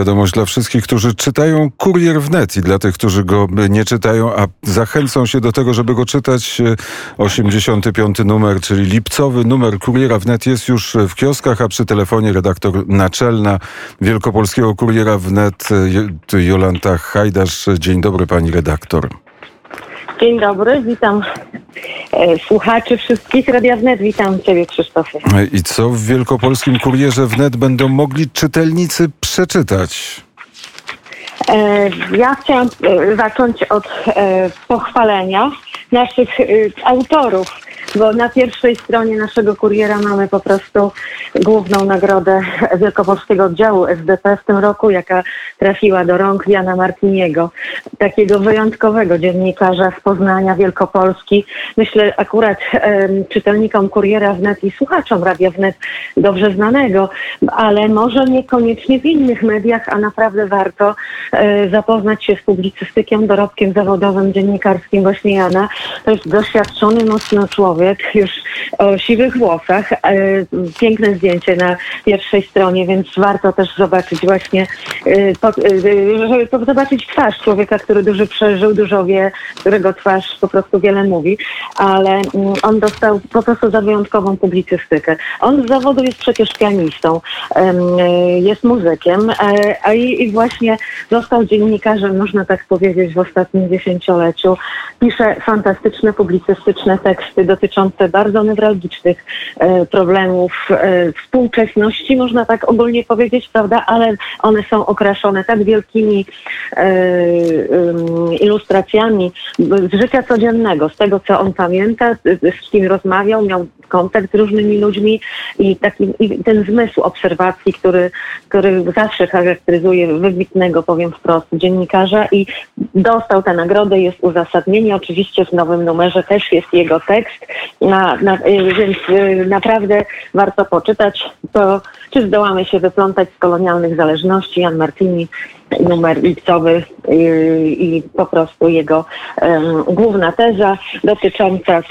Wiadomość dla wszystkich, którzy czytają Kurier wnet i dla tych, którzy go nie czytają, a zachęcą się do tego, żeby go czytać. 85 numer, czyli lipcowy numer Kuriera wnet jest już w kioskach, a przy telefonie redaktor naczelna Wielkopolskiego Kuriera wnet Jolanta Hajdasz. Dzień dobry pani redaktor. Dzień dobry, witam e, słuchaczy wszystkich Radia Wnet. Witam Ciebie Krzysztofie. I co w Wielkopolskim Kurierze Wnet będą mogli czytelnicy przeczytać? E, ja chciałam e, zacząć od e, pochwalenia naszych e, autorów bo na pierwszej stronie naszego kuriera mamy po prostu główną nagrodę Wielkopolskiego Oddziału SDP w tym roku, jaka trafiła do rąk Jana Martiniego, takiego wyjątkowego dziennikarza z Poznania Wielkopolski. Myślę akurat um, czytelnikom kuriera wnet i słuchaczom Radia Wnet dobrze znanego, ale może niekoniecznie w innych mediach, a naprawdę warto e, zapoznać się z publicystykiem, dorobkiem zawodowym, dziennikarskim właśnie Jana. To jest doświadczony mocno człowiek człowiek już o siwych włosach. E, piękne zdjęcie na pierwszej stronie, więc warto też zobaczyć właśnie, e, e, żeby zobaczyć twarz człowieka, który dużo przeżył, dużo wie, którego twarz po prostu wiele mówi, ale mm, on dostał po prostu za wyjątkową publicystykę. On z zawodu jest przecież pianistą, jest muzykiem, a i właśnie został dziennikarzem, można tak powiedzieć, w ostatnim dziesięcioleciu. Pisze fantastyczne publicystyczne teksty dotyczące dotyczące bardzo newralgicznych e, problemów e, współczesności, można tak ogólnie powiedzieć, prawda, ale one są okraszone tak wielkimi e, ilustracjami z życia codziennego, z tego, co on pamięta, z kim rozmawiał, miał kontakt z różnymi ludźmi i, taki, i ten zmysł obserwacji, który, który zawsze charakteryzuje wybitnego, powiem wprost, dziennikarza i dostał tę nagrodę, jest uzasadnienie. Oczywiście w nowym numerze też jest jego tekst, na, na, y, więc y, naprawdę warto poczytać to, czy zdołamy się wyplątać z kolonialnych zależności. Jan Martini numer lipcowy y, i po prostu jego główna teza dotycząca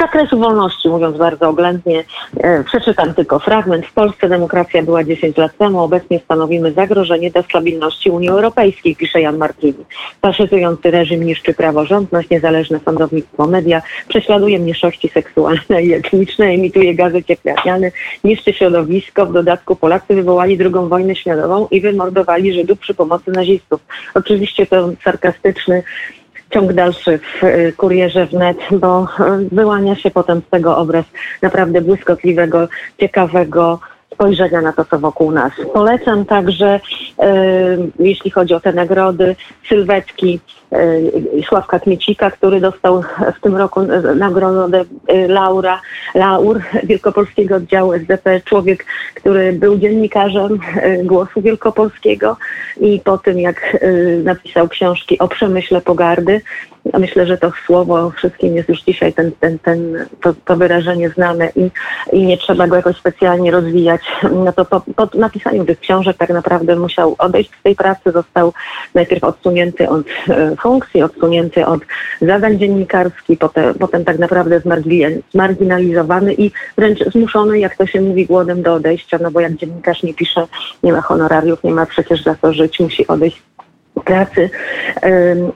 zakresu wolności, mówiąc bardzo oględnie. E, przeczytam tylko fragment. W Polsce demokracja była 10 lat temu, obecnie stanowimy zagrożenie dla stabilności Unii Europejskiej, pisze Jan Martini. Faszyzujący reżim niszczy praworządność, niezależne sądownictwo, media, prześladuje mniejszości seksualne i etniczne, emituje gazy cieplarniane, niszczy środowisko. W dodatku Polacy wywołali drugą wojnę światową i wymordowali Żydów przy pomocy nazistów. Oczywiście to sarkastyczny ciąg dalszy w y, kurierze wnet, bo y, wyłania się potem z tego obraz naprawdę błyskotliwego, ciekawego, spojrzenia na to, co wokół nas. Polecam także, e, jeśli chodzi o te nagrody, sylwetki e, Sławka Kmiecika, który dostał w tym roku nagrodę e, Laura, Laur Wielkopolskiego Oddziału SDP. Człowiek, który był dziennikarzem Głosu Wielkopolskiego i po tym, jak napisał książki o przemyśle pogardy, myślę, że to słowo wszystkim jest już dzisiaj ten, ten, ten, to, to wyrażenie znane i, i nie trzeba go jakoś specjalnie rozwijać. No to po, po napisaniu tych książek tak naprawdę musiał odejść z tej pracy, został najpierw odsunięty od e, funkcji, odsunięty od zadań dziennikarskich, potem, potem tak naprawdę zmarginalizowany i wręcz zmuszony, jak to się mówi, głodem do odejścia, no bo jak dziennikarz nie pisze, nie ma honorariów, nie ma przecież za co żyć, musi odejść pracy,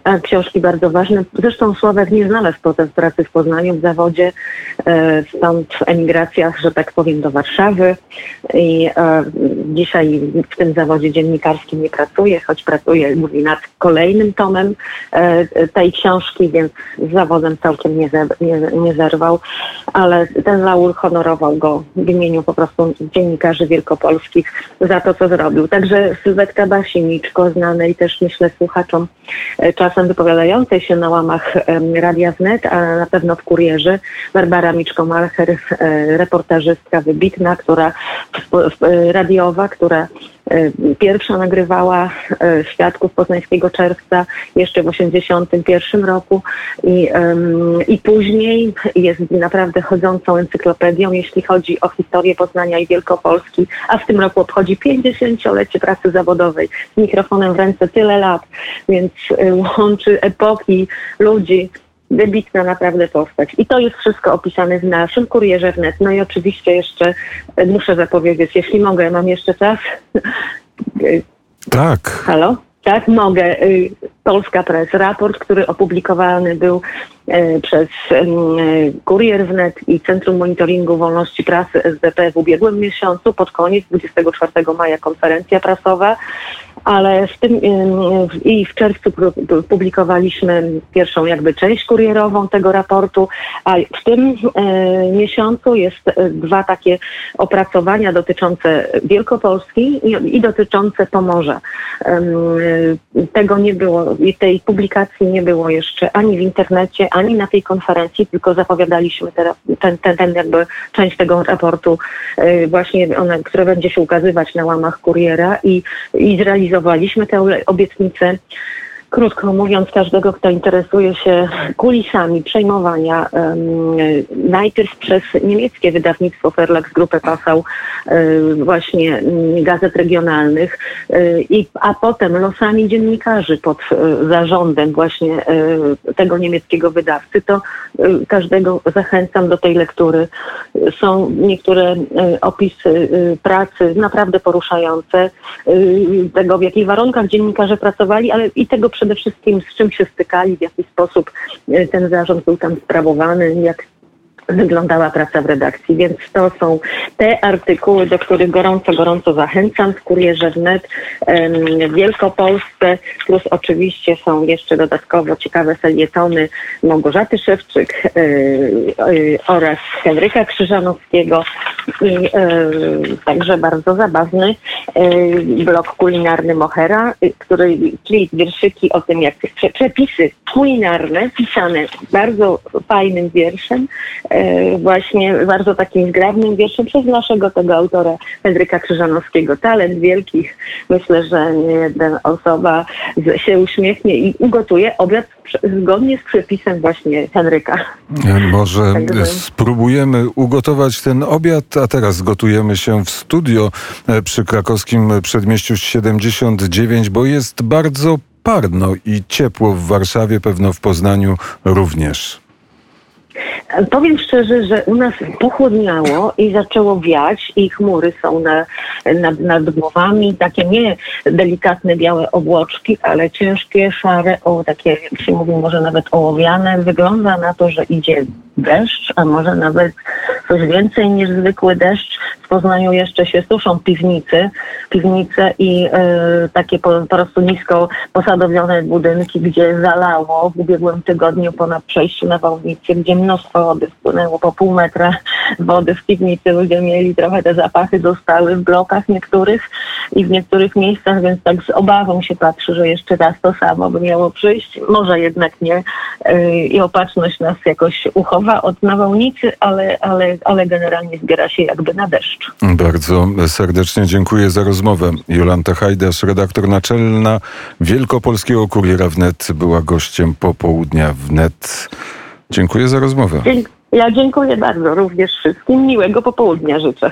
a książki bardzo ważne. Zresztą Sławek nie znalazł potem pracy w Poznaniu w zawodzie, e, stąd emigracja, że tak powiem, do Warszawy i e, dzisiaj w tym zawodzie dziennikarskim nie pracuje, choć pracuje, mówi, nad kolejnym tomem e, tej książki, więc z zawodem całkiem nie, nie, nie zerwał, ale ten laur honorował go w imieniu po prostu dziennikarzy wielkopolskich za to, co zrobił. Także Sylwetka Basiniczko, znanej też myślę słuchaczom e, czasem wypowiadającej się na łamach Radia Wnet, a na pewno w Kurierze, Barbara Miczko-Malcher, e, reportażystka wybitna, która która E, pierwsza nagrywała e, Świadków Poznańskiego Czerwca jeszcze w 1981 roku i, i później jest naprawdę chodzącą encyklopedią, jeśli chodzi o historię Poznania i Wielkopolski, a w tym roku obchodzi 50-lecie pracy zawodowej. Z mikrofonem w ręce tyle lat, więc e, łączy epoki, ludzi, wybitna naprawdę postać. I to jest wszystko opisane w naszym kurierze wnet. No i oczywiście jeszcze muszę zapowiedzieć, jeśli mogę, mam jeszcze czas, Tak. Halo? Tak, mogę. Y, Polska Press, raport, który opublikowany był przez y, Kurier Wnet i Centrum Monitoringu Wolności Prasy SDP w ubiegłym miesiącu, pod koniec 24 maja konferencja prasowa, ale w tym i w czerwcu pu- pu- publikowaliśmy pierwszą jakby część kurierową tego raportu, a w tym y, miesiącu jest dwa takie opracowania dotyczące Wielkopolski i, dotyczące Pomorza. Tego nie było, tej publikacji nie było jeszcze ani w internecie, ani na tej konferencji, tylko zapowiadaliśmy ten, ten, ten jakby część tego raportu y, właśnie, one, które będzie się ukazywać na łamach kuriera i, i zrealizowaliśmy tę obietnicę. Krótko mówiąc, każdego, kto interesuje się kulisami przejmowania em, najpierw przez niemieckie wydawnictwo Verlags Grupę Passau e, właśnie mm, gazet regionalnych e, i, a potem losami dziennikarzy pod e, zarządem właśnie e, tego niemieckiego wydawcy, to e, każdego zachęcam do tej lektury. Są niektóre opisy pracy naprawdę poruszające, tego w jakich warunkach dziennikarze pracowali, ale i tego przede wszystkim z czym się stykali, w jaki sposób e, ten zarząd był tam sprawowany, jak wyglądała praca w redakcji. Więc to są te artykuły, do których gorąco, gorąco zachęcam w Kurierze Wnet w Wielkopolsce, plus oczywiście są jeszcze dodatkowo ciekawe felietony Małgorzaty Szewczyk y, oraz Henryka Krzyżanowskiego i także bardzo zabawny blog kulinarny Mohera, y, który, czyli wierszyki o tym, jak prze, przepisy kulinarne pisane bardzo fajnym wierszem, właśnie bardzo takim zgrabnym wierszem przez naszego tego autora Henryka Krzyżanowskiego. Talent wielkich. Myślę, że nie jedna osoba się uśmiechnie i ugotuje obiad zgodnie z przepisem właśnie Henryka. E, Może Także- e, spróbujemy ugotować ten obiad, a teraz gotujemy się w studio e, przy krakowskim przedmieściu 79, bo jest bardzo parno i ciepło w Warszawie, pewno w Poznaniu również. Powiem szczerze, że u nas pochłodniało i zaczęło wiać i chmury są na, nad, nad głowami, takie nie delikatne białe obłoczki, ale ciężkie, szare, o, takie jak się mówi może nawet ołowiane. Wygląda na to, że idzie deszcz, a może nawet coś więcej niż zwykły deszcz. W Poznaniu jeszcze się suszą piwnicy, piwnice i e, takie po, po prostu nisko posadowione budynki, gdzie zalało w ubiegłym tygodniu po na przejściu na Wałnicy, gdzie mnóstwo wody wpłynęło po pół metra wody w piwnicy. Ludzie mieli trochę te zapachy zostały w blokach niektórych i w niektórych miejscach, więc tak z obawą się patrzy, że jeszcze raz to samo by miało przyjść. Może jednak nie Yy, i opatrzność nas jakoś uchowa od nawałnicy, ale, ale, ale generalnie zbiera się jakby na deszcz. Bardzo serdecznie dziękuję za rozmowę. Jolanta Hajdasz, redaktor naczelna Wielkopolskiego Kuriera Wnet, była gościem popołudnia Wnet. Dziękuję za rozmowę. Ja dziękuję bardzo również wszystkim. Miłego popołudnia życzę.